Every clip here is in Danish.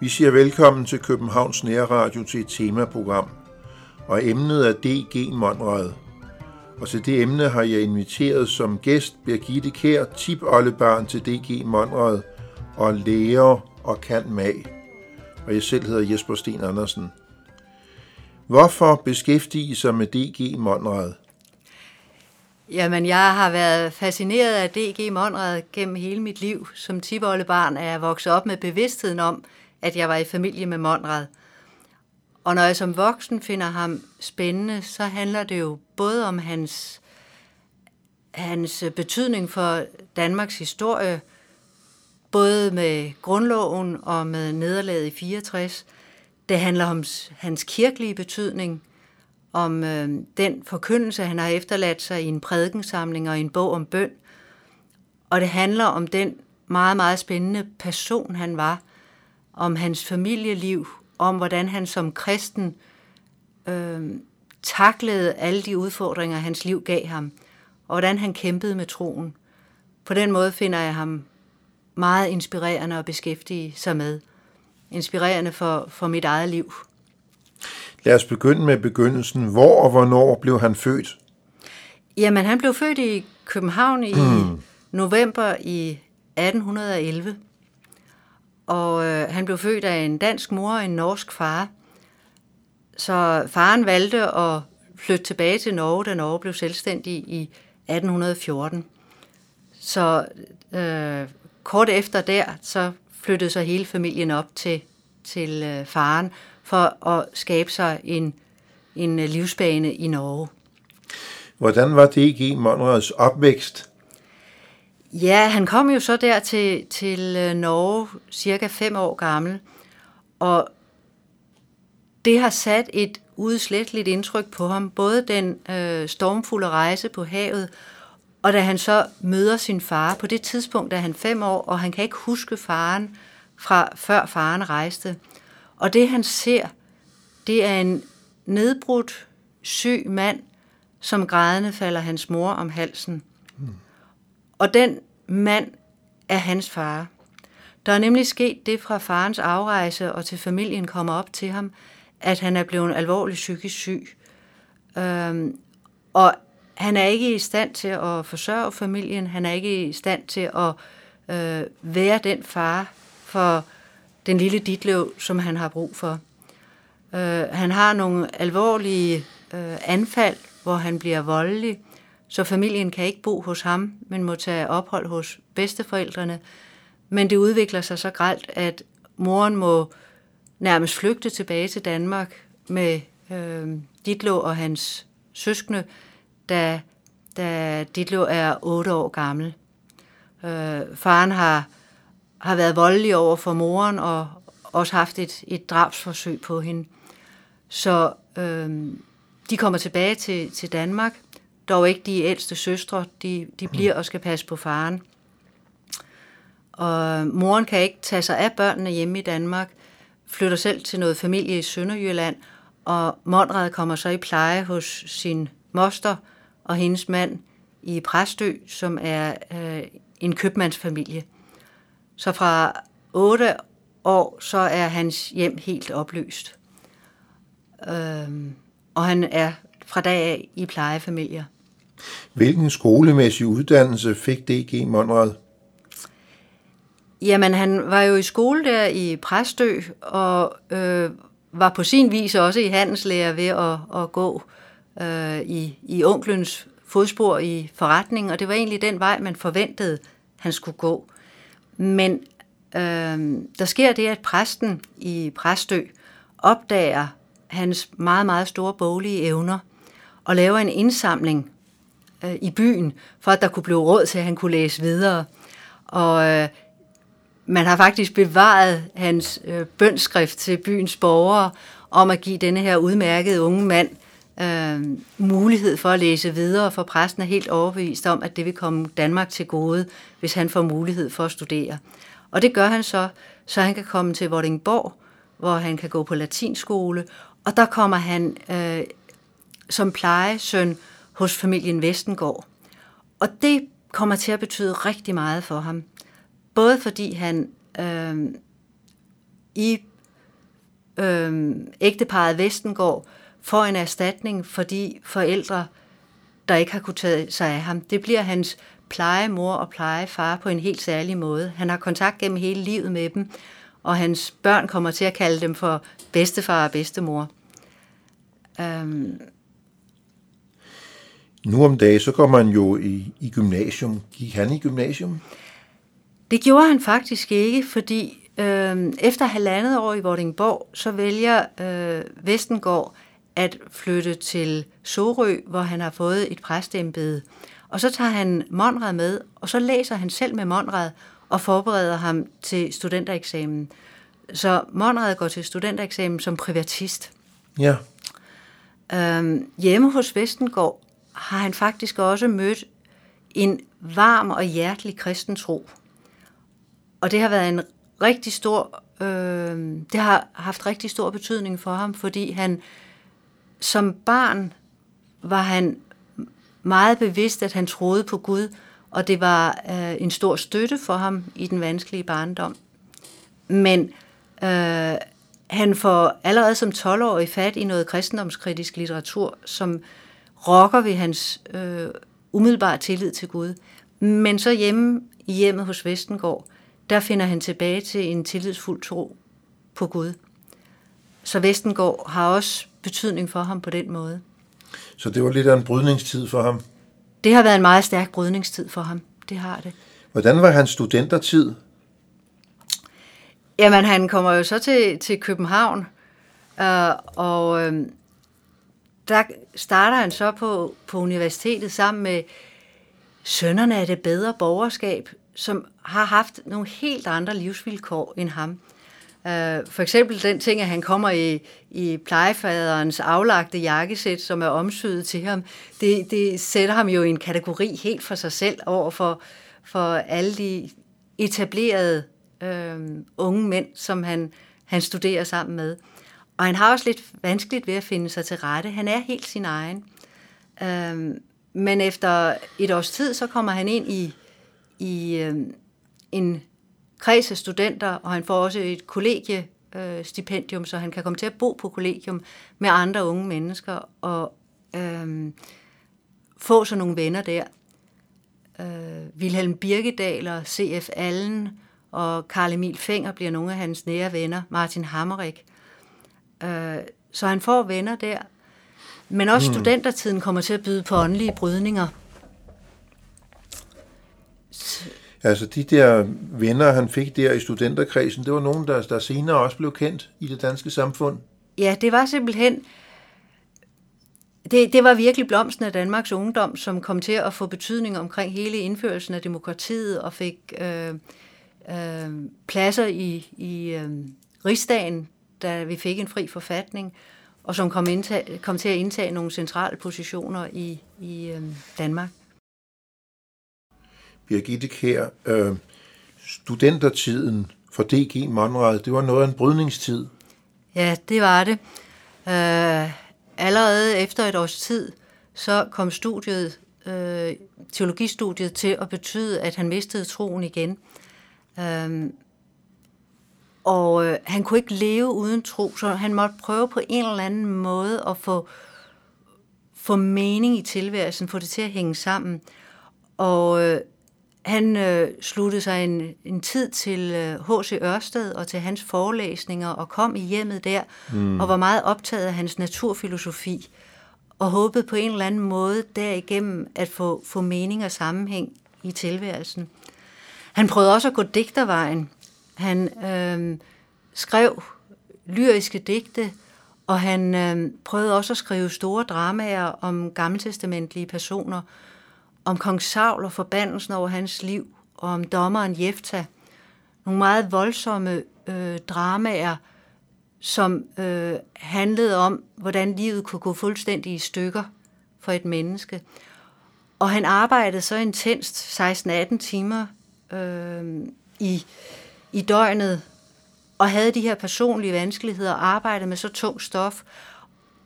Vi siger velkommen til Københavns Nærradio til et temaprogram, og emnet er DG Monrad. Og til det emne har jeg inviteret som gæst Birgitte Kær, tipoldebarn til DG Monrad, og lærer og kan mag. Og jeg selv hedder Jesper Sten Andersen. Hvorfor beskæftige sig med DG Monrad? Jamen, jeg har været fascineret af DG Monrad gennem hele mit liv. Som tipoldebarn er jeg vokset op med bevidstheden om, at jeg var i familie med Monrad. Og når jeg som voksen finder ham spændende, så handler det jo både om hans, hans betydning for Danmarks historie, både med grundloven og med nederlaget i 64. Det handler om hans kirkelige betydning, om øh, den forkyndelse, han har efterladt sig i en prædikensamling og en bog om bøn. Og det handler om den meget, meget spændende person, han var, om hans familieliv, om hvordan han som kristen øh, taklede alle de udfordringer, hans liv gav ham, og hvordan han kæmpede med troen. På den måde finder jeg ham meget inspirerende at beskæftige sig med. Inspirerende for, for mit eget liv. Lad os begynde med begyndelsen. Hvor og hvornår blev han født? Jamen, han blev født i København i hmm. november i 1811. Og øh, han blev født af en dansk mor og en norsk far. Så faren valgte at flytte tilbage til Norge, da Norge blev selvstændig i 1814. Så øh, kort efter der, så flyttede så hele familien op til, til øh, faren for at skabe sig en, en øh, livsbane i Norge. Hvordan var D.G. Monrads opvækst? Ja, han kom jo så der til, til øh, Norge cirka fem år gammel, og det har sat et udsletteligt indtryk på ham, både den øh, stormfulde rejse på havet, og da han så møder sin far, på det tidspunkt er han fem år, og han kan ikke huske faren fra før faren rejste. Og det han ser, det er en nedbrudt, syg mand, som grædende falder hans mor om halsen. Og den mand er hans far. Der er nemlig sket det fra farens afrejse og til familien kommer op til ham, at han er blevet alvorligt psykisk syg. Øhm, og han er ikke i stand til at forsørge familien, han er ikke i stand til at øh, være den far for den lille Ditlev, som han har brug for. Øh, han har nogle alvorlige øh, anfald, hvor han bliver voldelig, så familien kan ikke bo hos ham, men må tage ophold hos bedsteforældrene. Men det udvikler sig så gralt, at moren må nærmest flygte tilbage til Danmark med øh, Ditlo og hans søskende, da, da Ditlo er otte år gammel. Øh, faren har, har været voldelig over for moren og også haft et, et drabsforsøg på hende. Så øh, de kommer tilbage til, til Danmark, dog ikke de ældste søstre, de, de bliver og skal passe på faren. Og moren kan ikke tage sig af børnene hjemme i Danmark, flytter selv til noget familie i Sønderjylland, og Monrad kommer så i pleje hos sin moster og hendes mand i Præstø, som er øh, en købmandsfamilie. Så fra 8 år, så er hans hjem helt opløst. Øhm, og han er fra dag af i plejefamilier. Hvilken skolemæssig uddannelse fik D.G. Monrad? Jamen, han var jo i skole der i Præstø, og øh, var på sin vis også i handelslærer ved at, at gå øh, i, i onklens fodspor i forretningen, og det var egentlig den vej, man forventede, han skulle gå. Men øh, der sker det, at præsten i Præstø opdager hans meget, meget store boglige evner og laver en indsamling øh, i byen, for at der kunne blive råd til, at han kunne læse videre. Og øh, man har faktisk bevaret hans øh, bønskrift til byens borgere om at give denne her udmærkede unge mand øh, mulighed for at læse videre, for præsten er helt overbevist om, at det vil komme Danmark til gode, hvis han får mulighed for at studere. Og det gør han så, så han kan komme til Vordingborg, hvor han kan gå på latinskole, og der kommer han øh, som plejesøn hos familien Vestengård. Og det kommer til at betyde rigtig meget for ham. Både fordi han øh, i øh, ægteparet Vestengård får en erstatning for de forældre, der ikke har kunnet tage sig af ham. Det bliver hans plejemor og plejefar på en helt særlig måde. Han har kontakt gennem hele livet med dem, og hans børn kommer til at kalde dem for bedstefar og bedstemor. Øhm. Nu om dagen, så går man jo i, i gymnasium. Gik han i gymnasium? Det gjorde han faktisk ikke, fordi øh, efter halvandet år i Vordingborg, så vælger øh, Vestengård at flytte til Sorø, hvor han har fået et præstembede. Og så tager han Monrad med, og så læser han selv med Monrad og forbereder ham til studentereksamen. Så Monrad går til studentereksamen som privatist. Ja. Øhm, hjemme hos Vestengård har han faktisk også mødt en varm og hjertelig kristen tro. Og det har været en rigtig stor, øh, det har haft rigtig stor betydning for ham, fordi han som barn var han meget bevidst, at han troede på Gud, og det var øh, en stor støtte for ham i den vanskelige barndom. Men øh, han får allerede som 12-årig fat i noget kristendomskritisk litteratur, som rokker ved hans øh, umiddelbare tillid til Gud. Men så hjemme i hjemmet hos Vestengård, der finder han tilbage til en tillidsfuld tro på Gud. Så Vestengård har også betydning for ham på den måde. Så det var lidt af en brydningstid for ham? Det har været en meget stærk brydningstid for ham. Det har det. Hvordan var hans studentertid? Jamen, han kommer jo så til, til København, øh, og øh, der starter han så på, på universitetet sammen med sønnerne af det bedre borgerskab, som har haft nogle helt andre livsvilkår end ham. Uh, for eksempel den ting, at han kommer i, i plejefaderens aflagte jakkesæt, som er omsyet til ham, det, det sætter ham jo i en kategori helt for sig selv over for, for alle de etablerede uh, unge mænd, som han, han studerer sammen med. Og han har også lidt vanskeligt ved at finde sig til rette. Han er helt sin egen. Øhm, men efter et års tid, så kommer han ind i, i øhm, en kreds af studenter, og han får også et kollegiestipendium, øh, så han kan komme til at bo på kollegium med andre unge mennesker og øhm, få så nogle venner der. Øh, Wilhelm Birkedal og C.F. Allen og Karl Emil Fenger bliver nogle af hans nære venner, Martin Hammerik. Øh, så han får venner der. Men også mm. studentertiden kommer til at byde på åndelige brydninger. Altså de der venner, han fik der i studenterkredsen, det var nogen, der, der senere også blev kendt i det danske samfund. Ja, det var simpelthen... Det, det var virkelig blomsten af Danmarks ungdom, som kom til at få betydning omkring hele indførelsen af demokratiet og fik øh, øh, pladser i, i øh, rigsdagen, da vi fik en fri forfatning, og som kom, indtag, kom til at indtage nogle centrale positioner i, i øh, Danmark. Birgitte Kær, øh, studentertiden for DG Monrad, det var noget af en brydningstid. Ja, det var det. Øh, allerede efter et års tid, så kom studiet, øh, teologistudiet til at betyde, at han mistede troen igen. Øh, og øh, han kunne ikke leve uden tro, så han måtte prøve på en eller anden måde at få, få mening i tilværelsen, få det til at hænge sammen. Og øh, han øh, sluttede sig en, en tid til H.C. Øh, Ørsted og til hans forelæsninger og kom i hjemmet der mm. og var meget optaget af hans naturfilosofi og håbede på en eller anden måde derigennem at få, få mening og sammenhæng i tilværelsen. Han prøvede også at gå digtervejen. Han øh, skrev lyriske digte, og han øh, prøvede også at skrive store dramaer om gammeltestamentlige personer, om kong Saul og forbandelsen over hans liv, og om dommeren Jefta. Nogle meget voldsomme øh, dramaer, som øh, handlede om, hvordan livet kunne gå fuldstændig i stykker for et menneske. Og han arbejdede så intenst 16-18 timer øh, i, i døgnet, og havde de her personlige vanskeligheder, og arbejdede med så tung stof,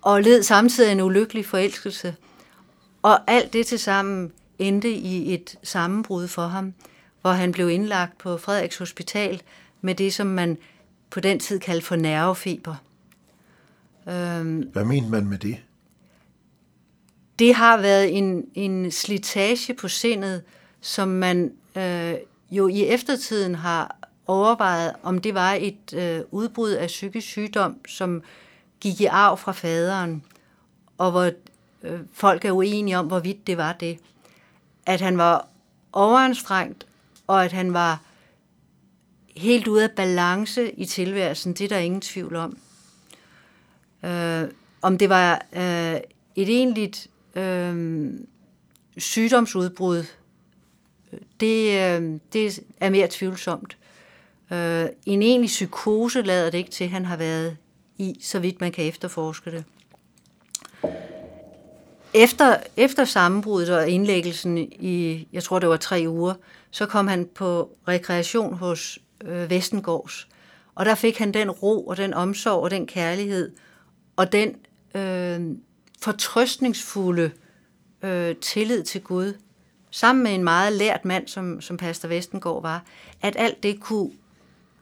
og led samtidig en ulykkelig forelskelse. Og alt det til sammen endte i et sammenbrud for ham, hvor han blev indlagt på Frederiks Hospital med det, som man på den tid kaldte for nervefeber. Øhm, Hvad mener man med det? Det har været en, en slitage på sindet, som man øh, jo i eftertiden har overvejet, om det var et øh, udbrud af psykisk sygdom, som gik i arv fra faderen, og hvor øh, folk er uenige om, hvorvidt det var det. At han var overanstrengt, og at han var helt ude af balance i tilværelsen, det er der ingen tvivl om. Øh, om det var øh, et egentligt øh, sygdomsudbrud, øh, det, øh, det er mere tvivlsomt. Øh, en egentlig psykose lader det ikke til, han har været i, så vidt man kan efterforske det. Efter, efter sammenbruddet og indlæggelsen i, jeg tror det var tre uger, så kom han på rekreation hos øh, Vestengårds. Og der fik han den ro og den omsorg og den kærlighed og den øh, fortrøstningsfulde øh, tillid til Gud, sammen med en meget lært mand, som, som Pastor Vestengård var, at alt det kunne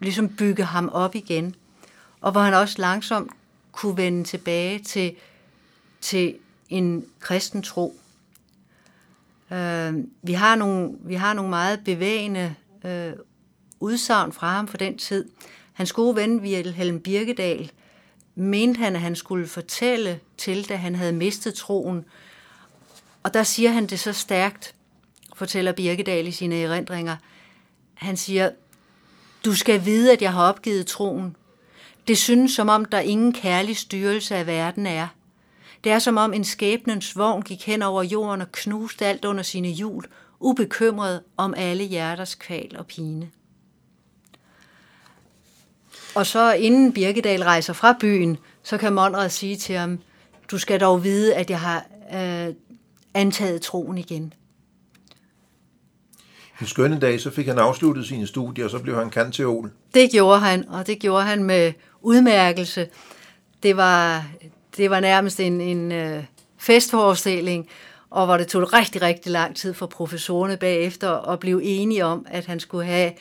ligesom bygge ham op igen. Og hvor han også langsomt kunne vende tilbage til, til en kristen tro. Øh, vi, har nogle, vi har nogle meget bevægende øh, udsagn fra ham for den tid. Hans gode ven Wilhelm Birkedal mente han, at han skulle fortælle til, da han havde mistet troen. Og der siger han det så stærkt, fortæller Birkedal i sine erindringer. Han siger, du skal vide, at jeg har opgivet troen. Det synes som om, der ingen kærlig styrelse af verden er. Det er som om en skæbnens vogn gik hen over jorden og knuste alt under sine hjul, ubekymret om alle hjerters kval og pine. Og så inden Birkedal rejser fra byen, så kan Monrad sige til ham, du skal dog vide, at jeg har øh, antaget troen igen. En skønne dag, så fik han afsluttet sine studier, og så blev han kanteol. Det gjorde han, og det gjorde han med udmærkelse. Det var, det var nærmest en, en øh, festforestilling, og hvor det tog rigtig, rigtig lang tid for professorerne bagefter at blive enige om, at han skulle have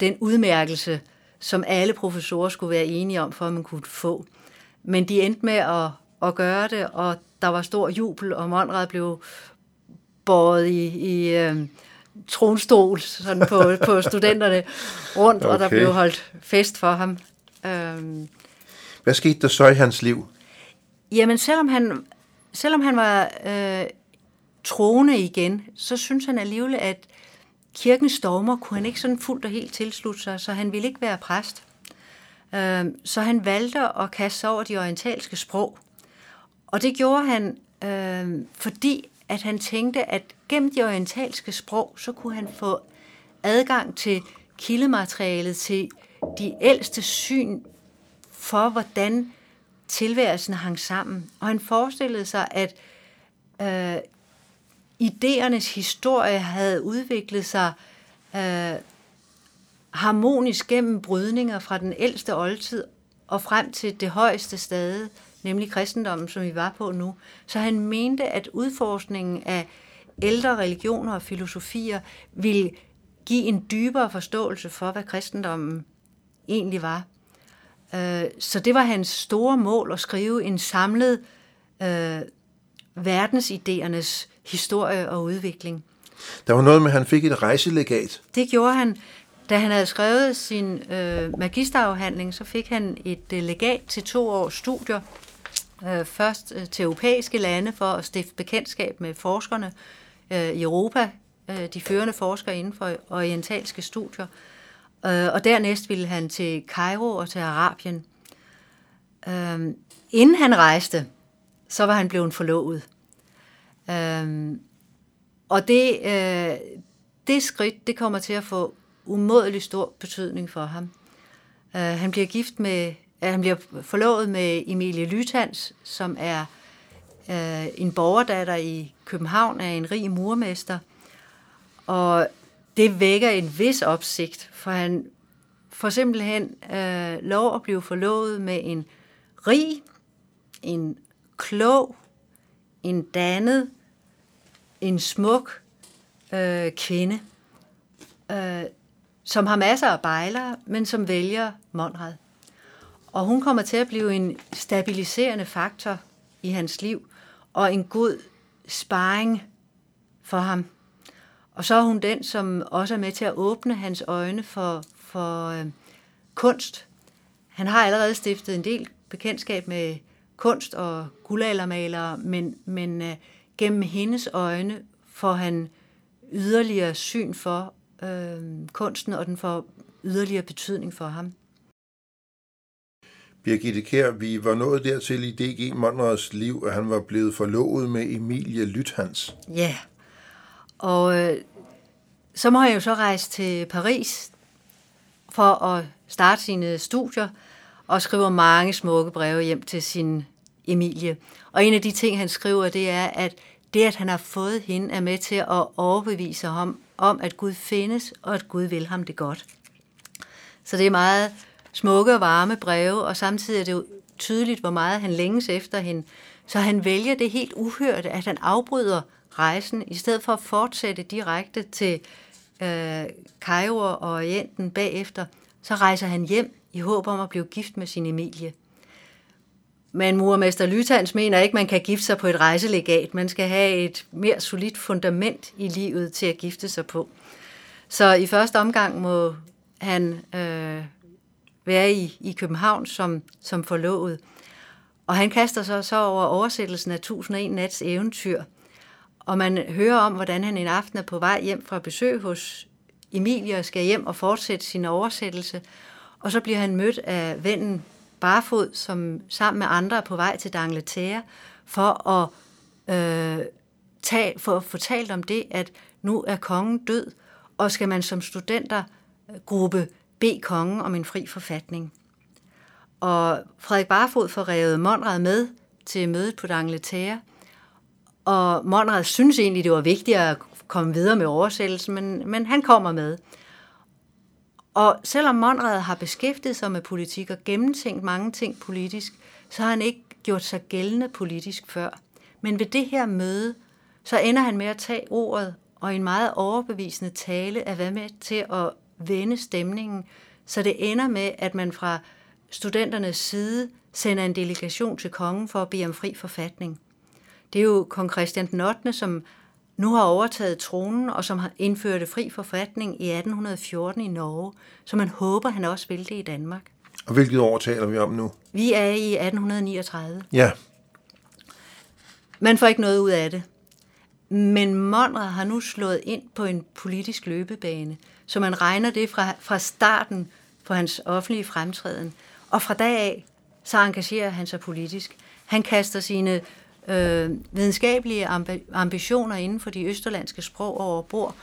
den udmærkelse, som alle professorer skulle være enige om, for at man kunne få. Men de endte med at, at gøre det, og der var stor jubel, og Monrad blev båret i, i øh, tronstol sådan på, på studenterne rundt, okay. og der blev holdt fest for ham. Øhm. Hvad skete der så i hans liv? Jamen, selvom han, selvom han var øh, troende igen, så synes han alligevel, at kirkens stormer kunne han ikke sådan fuldt og helt tilslutte sig, så han ville ikke være præst. Øh, så han valgte at kaste sig over de orientalske sprog. Og det gjorde han, øh, fordi at han tænkte, at gennem de orientalske sprog, så kunne han få adgang til kildematerialet, til de ældste syn for, hvordan tilværelsen hang sammen. Og han forestillede sig, at øh, idéernes historie havde udviklet sig øh, harmonisk gennem brydninger fra den ældste oldtid og frem til det højeste stade, nemlig kristendommen, som vi var på nu. Så han mente, at udforskningen af ældre religioner og filosofier ville give en dybere forståelse for, hvad kristendommen egentlig var. Øh, så det var hans store mål at skrive en samlet øh, verdensidéernes historie og udvikling. Der var noget med, at han fik et rejselegat. Det gjorde han. Da han havde skrevet sin øh, magisterafhandling, så fik han et øh, legat til to års studier. Øh, først øh, til europæiske lande for at stifte bekendtskab med forskerne øh, i Europa, øh, de førende forskere inden for orientalske studier. Øh, og dernæst ville han til Kairo og til Arabien. Øh, inden han rejste, så var han blevet forlovet. Øh, og det, øh, det skridt, det kommer til at få umådelig stor betydning for ham. Øh, han bliver gift med, uh, han bliver forlovet med Emilie Lytans, som er øh, en borgerdatter i København af en rig murmester. Og det vækker en vis opsigt, for han får simpelthen øh, lov at blive forlovet med en rig, en klog, en dannet, en smuk øh, kvinde. øh, som har masser af bejlere, men som vælger Monrad. Og hun kommer til at blive en stabiliserende faktor i hans liv, og en god sparring for ham. Og så er hun den, som også er med til at åbne hans øjne for, for øh, kunst. Han har allerede stiftet en del bekendtskab med kunst og guldaldermalere, men, men øh, gennem hendes øjne får han yderligere syn for øh, kunsten, og den får yderligere betydning for ham. Birgitte Kær, vi var nået dertil i D.G. Monrads liv, at han var blevet forlovet med Emilie Lythans. Ja, og øh, så må han jo så rejse til Paris for at starte sine studier, og skriver mange smukke breve hjem til sin Emilie. Og en af de ting, han skriver, det er, at det, at han har fået hende, er med til at overbevise ham om, at Gud findes, og at Gud vil ham det godt. Så det er meget smukke og varme breve, og samtidig er det jo tydeligt, hvor meget han længes efter hende. Så han vælger det helt uhørte, at han afbryder rejsen, i stedet for at fortsætte direkte til øh, Cairo og Orienten bagefter, så rejser han hjem i håb om at blive gift med sin Emilie. Men murmester Lytans mener ikke, man kan gifte sig på et rejselegat. Man skal have et mere solidt fundament i livet til at gifte sig på. Så i første omgang må han øh, være i, i København som, som forlovet. Og han kaster sig så over oversættelsen af 1001 nats eventyr. Og man hører om, hvordan han en aften er på vej hjem fra besøg hos Emilie og skal hjem og fortsætte sin oversættelse. Og så bliver han mødt af vennen Barfod, som sammen med andre er på vej til D'Angleterre for at øh, tage, for at fortælle om det, at nu er kongen død, og skal man som studentergruppe bede kongen om en fri forfatning. Og Frederik Barfod får revet Monrad med til mødet på D'Angleterre, og Monrad synes egentlig, det var vigtigt at komme videre med oversættelsen, men, men han kommer med. Og selvom Monrad har beskæftiget sig med politik og gennemtænkt mange ting politisk, så har han ikke gjort sig gældende politisk før. Men ved det her møde, så ender han med at tage ordet og en meget overbevisende tale er været med til at vende stemningen, så det ender med, at man fra studenternes side sender en delegation til kongen for at bede om fri forfatning. Det er jo kong Christian den 8., som nu har overtaget tronen, og som har indført fri forfatning i 1814 i Norge, så man håber, han også vil det i Danmark. Og hvilket år taler vi om nu? Vi er i 1839. Ja. Man får ikke noget ud af det. Men Monrad har nu slået ind på en politisk løbebane, så man regner det fra, fra starten på hans offentlige fremtræden. Og fra dag af, så engagerer han sig politisk. Han kaster sine øh, videnskabelige ambitioner inden for de østerlandske sprog over bord,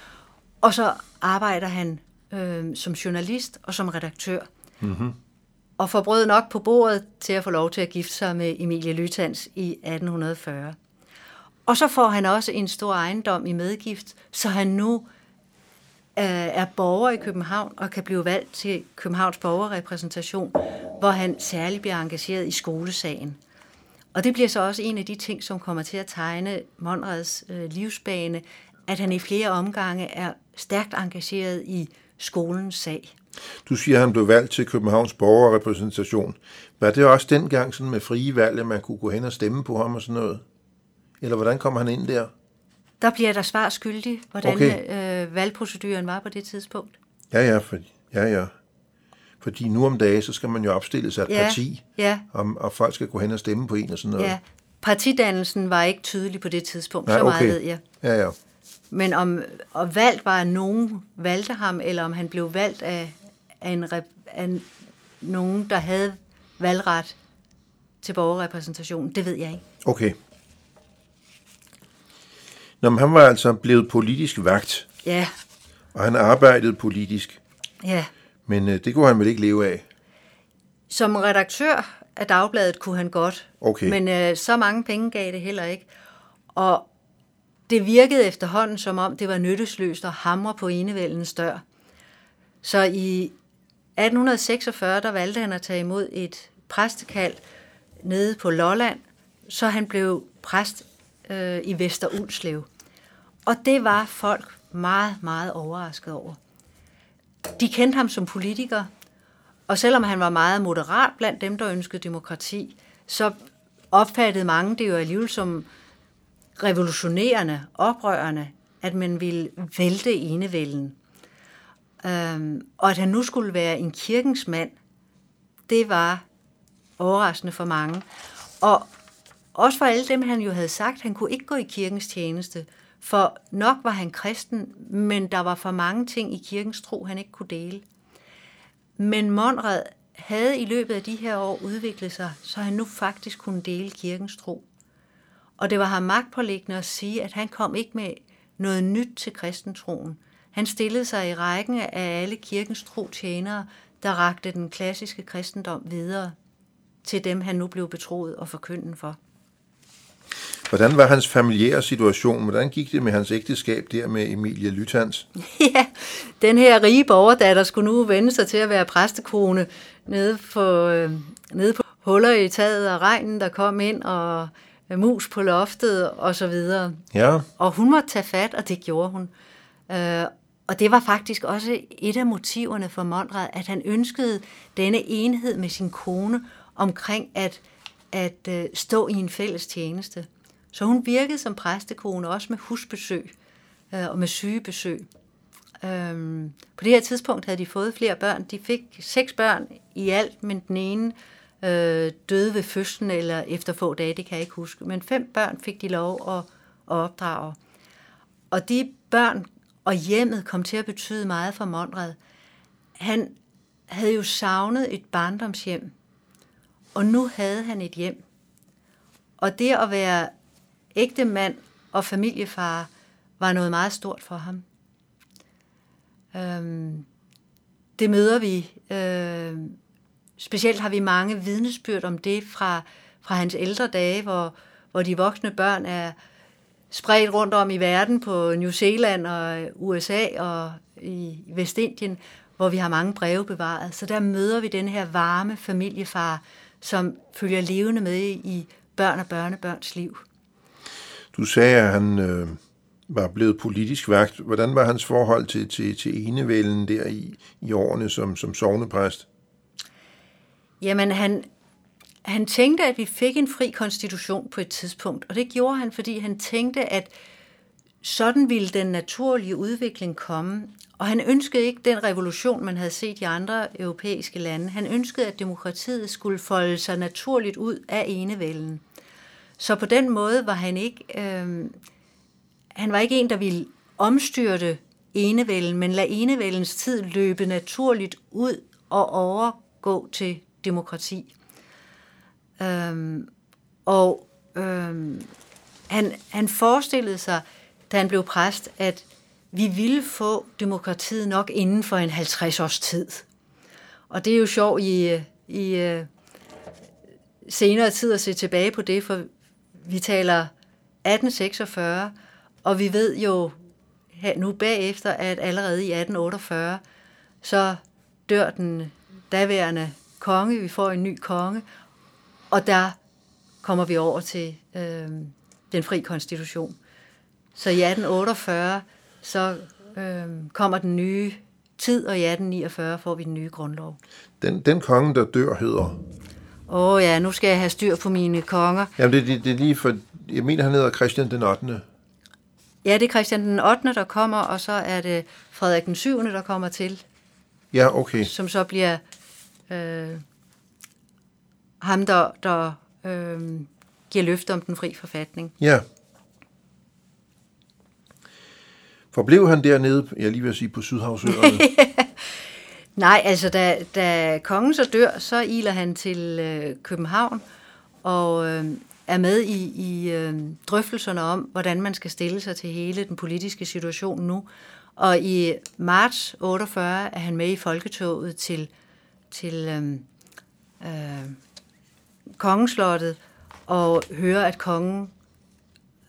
og så arbejder han øh, som journalist og som redaktør. Mm-hmm. Og får brød nok på bordet til at få lov til at gifte sig med Emilie Lytans i 1840. Og så får han også en stor ejendom i medgift, så han nu er borger i København og kan blive valgt til Københavns borgerrepræsentation, hvor han særligt bliver engageret i skolesagen. Og det bliver så også en af de ting, som kommer til at tegne Monrads øh, livsbane, at han i flere omgange er stærkt engageret i skolens sag. Du siger, at han blev valgt til Københavns borgerrepræsentation. Var det også dengang sådan med frie valg, at man kunne gå hen og stemme på ham og sådan noget? Eller hvordan kom han ind der? Der bliver der svar skyldig, hvordan okay. øh, valgproceduren var på det tidspunkt. Ja, ja, for, ja, ja. Fordi nu om dagen, så skal man jo opstille sig et ja, parti, ja. Og, og folk skal gå hen og stemme på en og sådan noget. Ja, partidannelsen var ikke tydelig på det tidspunkt, Nej, så meget okay. ved jeg. Ja, ja. Men om og valgt var, at nogen valgte ham, eller om han blev valgt af, af, en, af nogen, der havde valgret til borgerrepræsentationen, det ved jeg ikke. Okay. Nå, men han var altså blevet politisk vagt. Ja. Og han arbejdede politisk. Ja. Men øh, det kunne han vel ikke leve af? Som redaktør af Dagbladet kunne han godt. Okay. Men øh, så mange penge gav det heller ikke. Og det virkede efterhånden, som om det var nyttesløst at hamre på enevældens dør. Så i 1846, der valgte han at tage imod et præstekald nede på Lolland, så han blev præst øh, i Vester Ulslev. Og det var folk meget, meget overrasket over. De kendte ham som politiker, og selvom han var meget moderat blandt dem, der ønskede demokrati, så opfattede mange det jo alligevel som revolutionerende, oprørende, at man ville vælte enevælden. Øhm, og at han nu skulle være en kirkens mand, det var overraskende for mange. Og også for alle dem, han jo havde sagt, han kunne ikke gå i kirkens tjeneste, for nok var han kristen, men der var for mange ting i kirkens tro, han ikke kunne dele. Men Monrad havde i løbet af de her år udviklet sig, så han nu faktisk kunne dele kirkens tro. Og det var ham magtpålæggende at sige, at han kom ikke med noget nyt til kristentroen. Han stillede sig i rækken af alle kirkens tro tjenere, der rakte den klassiske kristendom videre til dem, han nu blev betroet og forkynden for. Hvordan var hans familiære situation? Hvordan gik det med hans ægteskab der med Emilie Lytans? Ja, den her rige borgerdatter skulle nu vende sig til at være præstekone nede på, øh, nede på huller i taget og regnen, der kom ind, og mus på loftet og så videre. Ja. Og hun måtte tage fat, og det gjorde hun. Øh, og det var faktisk også et af motiverne for Monrad, at han ønskede denne enhed med sin kone omkring at, at øh, stå i en fælles tjeneste. Så hun virkede som præstekone også med husbesøg øh, og med sygebesøg. Øhm, på det her tidspunkt havde de fået flere børn. De fik seks børn i alt, men den ene øh, døde ved fødslen eller efter få dage, det kan jeg ikke huske. Men fem børn fik de lov at, at opdrage. Og de børn og hjemmet kom til at betyde meget for Monrad. Han havde jo savnet et barndomshjem, og nu havde han et hjem. Og det at være ægte mand og familiefar var noget meget stort for ham. Øhm, det møder vi. Øhm, specielt har vi mange vidnesbyrd om det fra, fra hans ældre dage, hvor, hvor de voksne børn er spredt rundt om i verden på New Zealand og USA og i Vestindien, hvor vi har mange breve bevaret. Så der møder vi den her varme familiefar, som følger levende med i børn og børnebørns liv. Du sagde, at han øh, var blevet politisk vagt. Hvordan var hans forhold til, til, til enevælden der i, i årene som, som sovnepræst? Jamen, han, han tænkte, at vi fik en fri konstitution på et tidspunkt, og det gjorde han, fordi han tænkte, at sådan ville den naturlige udvikling komme. Og han ønskede ikke den revolution, man havde set i andre europæiske lande. Han ønskede, at demokratiet skulle folde sig naturligt ud af enevælden. Så på den måde var han ikke, øh, han var ikke en, der ville omstyrte enevælden, men lade enevældens tid løbe naturligt ud og overgå til demokrati. Øhm, og øhm, han, han forestillede sig, da han blev præst, at vi ville få demokratiet nok inden for en 50 års tid. Og det er jo sjovt i, øh, i øh, senere tid at se tilbage på det, for vi taler 1846, og vi ved jo nu bagefter, at allerede i 1848, så dør den daværende konge, vi får en ny konge, og der kommer vi over til øh, den fri konstitution. Så i 1848, så øh, kommer den nye tid, og i 1849 får vi den nye grundlov. Den, den konge, der dør, hedder? Åh oh, ja, nu skal jeg have styr på mine konger. Jamen, det, det, det er lige for... Jeg mener, han hedder Christian den 8. Ja, det er Christian den 8., der kommer, og så er det Frederik den 7., der kommer til. Ja, okay. Som så bliver øh, ham, der, der øh, giver løfte om den fri forfatning. Ja. Forblev han dernede, jeg lige vil sige, på Sydhavsøerne? Nej, altså da, da kongen så dør, så iler han til øh, København og øh, er med i, i øh, drøftelserne om, hvordan man skal stille sig til hele den politiske situation nu. Og i marts 48 er han med i folketoget til, til øh, øh, kongeslottet og hører, at kongen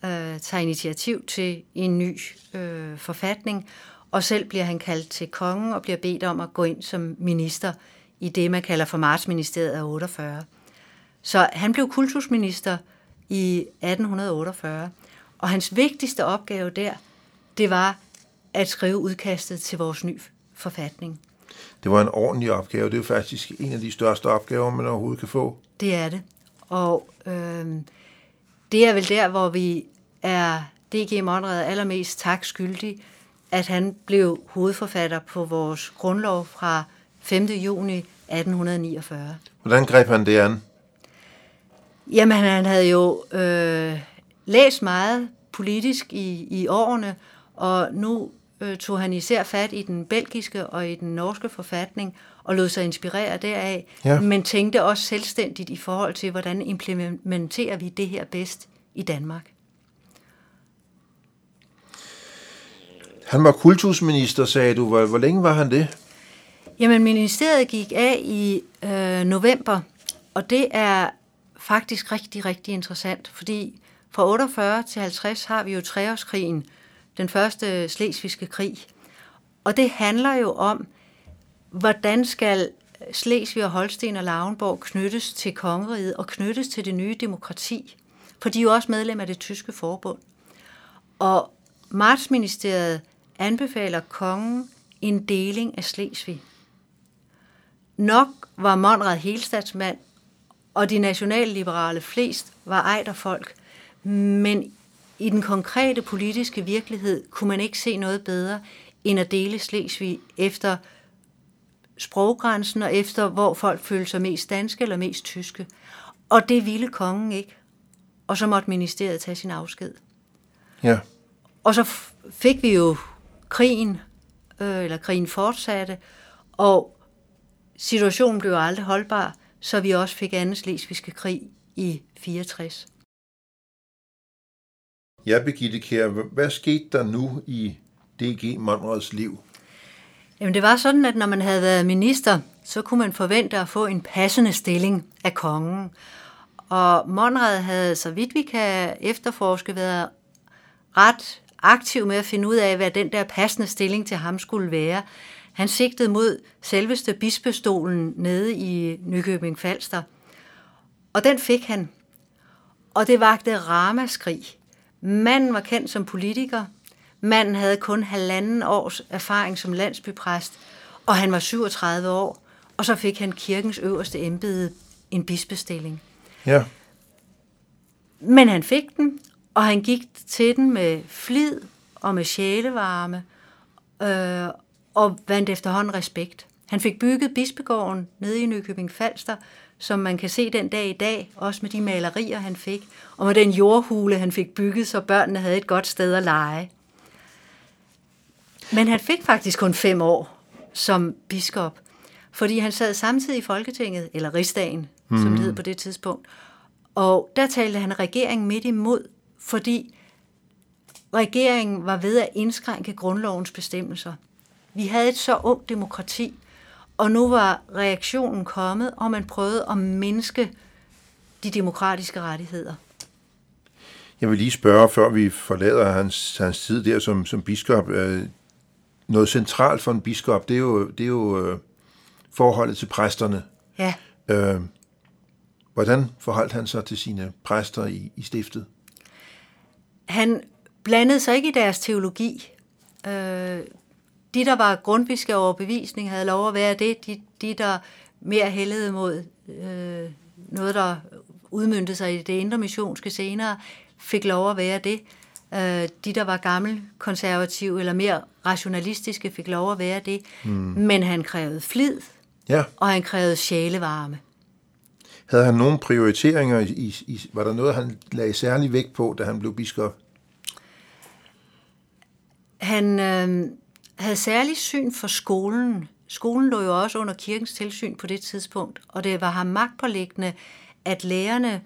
øh, tager initiativ til en ny øh, forfatning, og selv bliver han kaldt til kongen og bliver bedt om at gå ind som minister i det, man kalder for Martsministeriet af 48. Så han blev kultusminister i 1848, og hans vigtigste opgave der, det var at skrive udkastet til vores ny forfatning. Det var en ordentlig opgave. Det er jo faktisk en af de største opgaver, man overhovedet kan få. Det er det. Og øh, det er vel der, hvor vi er D.G. Monrad allermest tak skyldig, at han blev hovedforfatter på vores grundlov fra 5. juni 1849. Hvordan greb han det an? Jamen, han havde jo øh, læst meget politisk i, i årene, og nu øh, tog han især fat i den belgiske og i den norske forfatning og lod sig inspirere deraf, ja. men tænkte også selvstændigt i forhold til, hvordan implementerer vi det her bedst i Danmark. Han var kultusminister, sagde du. Hvor, hvor længe var han det? Jamen, ministeriet gik af i øh, november, og det er faktisk rigtig, rigtig interessant, fordi fra 48 til 50 har vi jo treårskrigen, den første slesvigske krig. Og det handler jo om, hvordan skal Slesvig og Holsten og Lauenborg knyttes til kongeriget og knyttes til det nye demokrati. For de er jo også medlem af det tyske forbund. Og Martsministeriet anbefaler kongen en deling af Slesvig. Nok var Monrad helstatsmand, og de nationalliberale flest var ejderfolk, men i den konkrete politiske virkelighed kunne man ikke se noget bedre end at dele Slesvig efter sproggrænsen og efter, hvor folk følte sig mest danske eller mest tyske. Og det ville kongen ikke. Og så måtte ministeriet tage sin afsked. Ja. Og så fik vi jo krigen, øh, eller krigen fortsatte, og situationen blev aldrig holdbar, så vi også fik anden slesvigske krig i 64. Ja, Birgitte Kjær, hvad skete der nu i D.G. Monrads liv? Jamen det var sådan, at når man havde været minister, så kunne man forvente at få en passende stilling af kongen. Og Monrad havde, så vidt vi kan efterforske, været ret aktiv med at finde ud af, hvad den der passende stilling til ham skulle være. Han sigtede mod selveste bispestolen nede i Nykøbing Falster. Og den fik han. Og det vagte ramaskrig. Manden var kendt som politiker. Manden havde kun halvanden års erfaring som landsbypræst, og han var 37 år, og så fik han kirkens øverste embede en bispestilling. Ja. Men han fik den, og han gik til den med flid og med sjælevarme, øh, og vandt efterhånden respekt. Han fik bygget bispegården nede i Nykøbing Falster, som man kan se den dag i dag, også med de malerier, han fik, og med den jordhule, han fik bygget, så børnene havde et godt sted at lege. Men han fik faktisk kun fem år som biskop, fordi han sad samtidig i Folketinget, eller Rigsdagen, mm. som det mhm. hed på det tidspunkt, og der talte han regeringen midt imod, fordi regeringen var ved at indskrænke grundlovens bestemmelser. Vi havde et så ungt demokrati, og nu var reaktionen kommet, og man prøvede at mindske de demokratiske rettigheder. Jeg vil lige spørge, før vi forlader hans, hans tid der som, som biskop. Øh, noget centralt for en biskop, det er jo, det er jo øh, forholdet til præsterne. Ja. Øh, hvordan forholdt han sig til sine præster i, i stiftet? Han blandede sig ikke i deres teologi. Øh, de, der var grundviske overbevisning, havde lov at være det. De, de der mere hældede mod øh, noget, der udmyndte sig i det indre missionske senere, fik lov at være det. Øh, de, der var gammel konservative eller mere rationalistiske, fik lov at være det. Mm. Men han krævede flid, ja. og han krævede sjælevarme. Havde han nogle prioriteringer? I, i, var der noget, han lagde særlig vægt på, da han blev biskop? Han øh, havde særlig syn for skolen. Skolen lå jo også under kirkens tilsyn på det tidspunkt, og det var ham magtpålæggende, at lærerne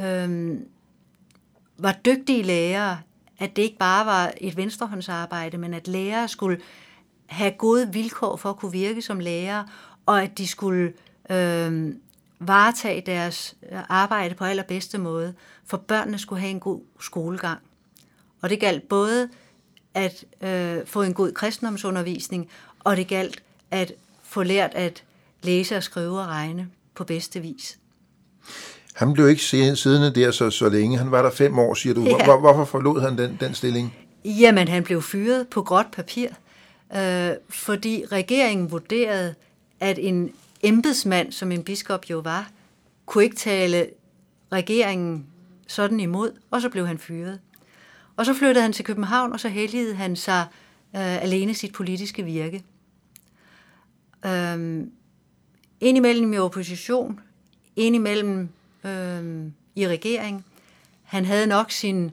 øh, var dygtige lærere, at det ikke bare var et venstrehåndsarbejde, men at lærere skulle have gode vilkår for at kunne virke som lærere, og at de skulle øh, varetage deres arbejde på allerbedste måde, for børnene skulle have en god skolegang. Og det galt både at øh, få en god kristendomsundervisning, og det galt at få lært at læse og skrive og regne på bedste vis. Han blev ikke siddende der så, så længe. Han var der fem år, siger du. Hvor, ja. Hvorfor forlod han den, den stilling? Jamen, han blev fyret på gråt papir. øh, fordi regeringen vurderede, at en embedsmand, som en biskop jo var, kunne ikke tale regeringen sådan imod, og så blev han fyret. Og så flyttede han til København, og så heldigede han sig øh, alene sit politiske virke. Øhm, indimellem i opposition, indimellem øhm, i regering. Han havde nok sin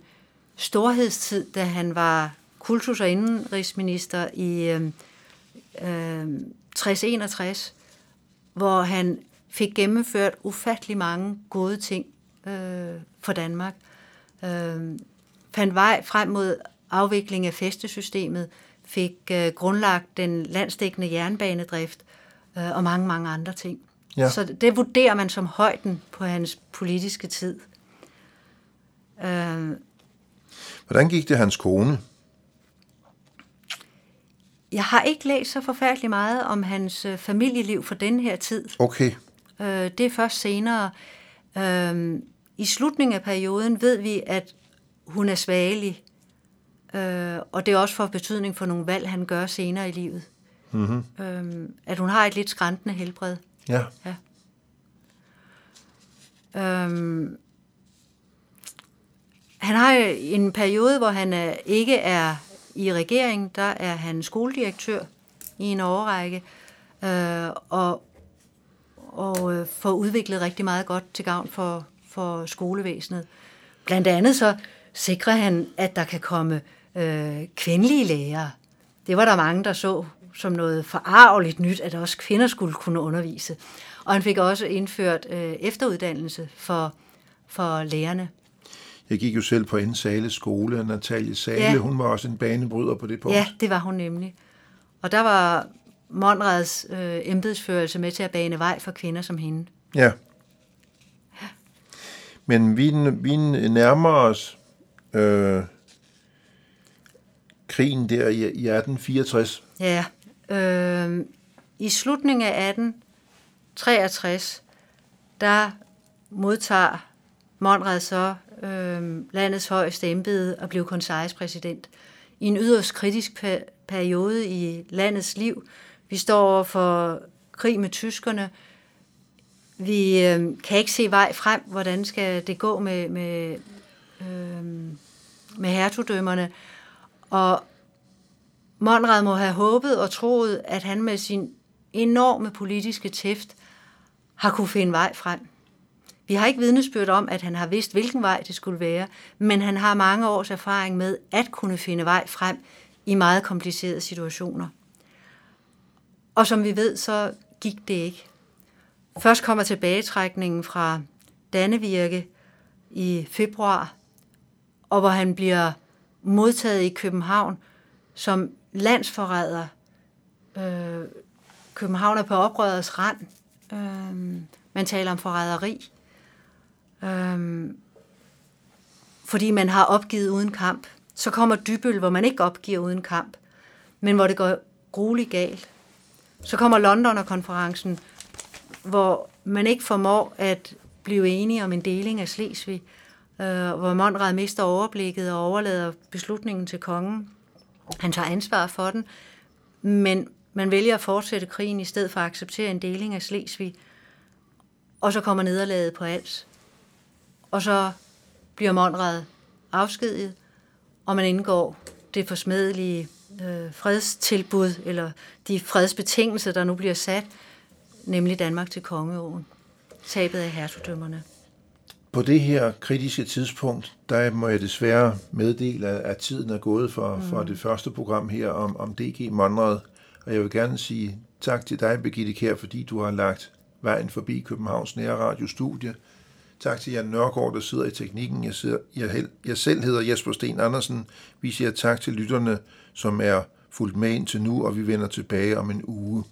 storhedstid, da han var kultus- og indenrigsminister i øhm, øhm, 60-61, hvor han fik gennemført ufattelig mange gode ting øh, for Danmark. Øh, fandt vej frem mod afvikling af festesystemet, fik øh, grundlagt den landsdækkende jernbanedrift øh, og mange, mange andre ting. Ja. Så det vurderer man som højden på hans politiske tid. Øh, Hvordan gik det hans kone? Jeg har ikke læst så forfærdeligt meget om hans øh, familieliv for den her tid. Okay. Øh, det er først senere. Øh, I slutningen af perioden ved vi, at hun er svagelig, øh, og det er også for betydning for nogle valg, han gør senere i livet. Mm-hmm. Øh, at hun har et lidt skræntende helbred. Ja. ja. Øh, han har en periode, hvor han er, ikke er i regeringen, der er han skoledirektør i en årrække, øh, og, og øh, får udviklet rigtig meget godt til gavn for, for skolevæsenet. Blandt andet så sikrer han, at der kan komme øh, kvindelige lærere. Det var der mange, der så som noget forarveligt nyt, at også kvinder skulle kunne undervise. Og han fik også indført øh, efteruddannelse for, for lærerne. Jeg gik jo selv på en Sale skole, Natalie Sale, ja. hun var også en banebryder på det punkt. Ja, det var hun nemlig. Og der var Monrads øh, embedsførelse med til at bane vej for kvinder som hende. Ja. ja. Men vi, vi nærmer os øh, krigen der i, i 1864. Ja. Øh, I slutningen af 1863, der modtager Monrad så øh, landets højeste embede og blev konsejspræsident. I en yderst kritisk periode i landets liv. Vi står for krig med tyskerne. Vi øh, kan ikke se vej frem, hvordan skal det gå med, med, øh, med hertugdømmerne. Og Monrad må have håbet og troet, at han med sin enorme politiske tæft har kunne finde vej frem. Vi har ikke vidnesbyrd om, at han har vidst, hvilken vej det skulle være, men han har mange års erfaring med at kunne finde vej frem i meget komplicerede situationer. Og som vi ved, så gik det ikke. Først kommer tilbagetrækningen fra Dannevirke i februar, og hvor han bliver modtaget i København som landsforræder. Øh, København er på oprørets rand. Øh, man taler om forræderi. Øhm, fordi man har opgivet uden kamp. Så kommer Dybøl, hvor man ikke opgiver uden kamp, men hvor det går grueligt galt. Så kommer Londoner-konferencen, hvor man ikke formår at blive enige om en deling af Slesvig, øh, hvor Monrad mister overblikket og overlader beslutningen til kongen. Han tager ansvar for den, men man vælger at fortsætte krigen i stedet for at acceptere en deling af Slesvig. Og så kommer nederlaget på Als og så bliver Monrad afskediget, og man indgår det forsmedelige øh, fredstilbud, eller de fredsbetingelser, der nu bliver sat, nemlig Danmark til kongeåen. Tabet af hertugdømmerne. På det her kritiske tidspunkt, der må jeg desværre meddele, at tiden er gået for, mm. for det første program her om, om DG Monrad. Og jeg vil gerne sige tak til dig, Birgitte Kær, fordi du har lagt vejen forbi Københavns Nære Radio Studie Tak til Jan Nørgaard, der sidder i teknikken. Jeg, sidder, jeg, jeg selv hedder Jesper Sten Andersen. Vi siger tak til lytterne, som er fulgt med indtil nu, og vi vender tilbage om en uge.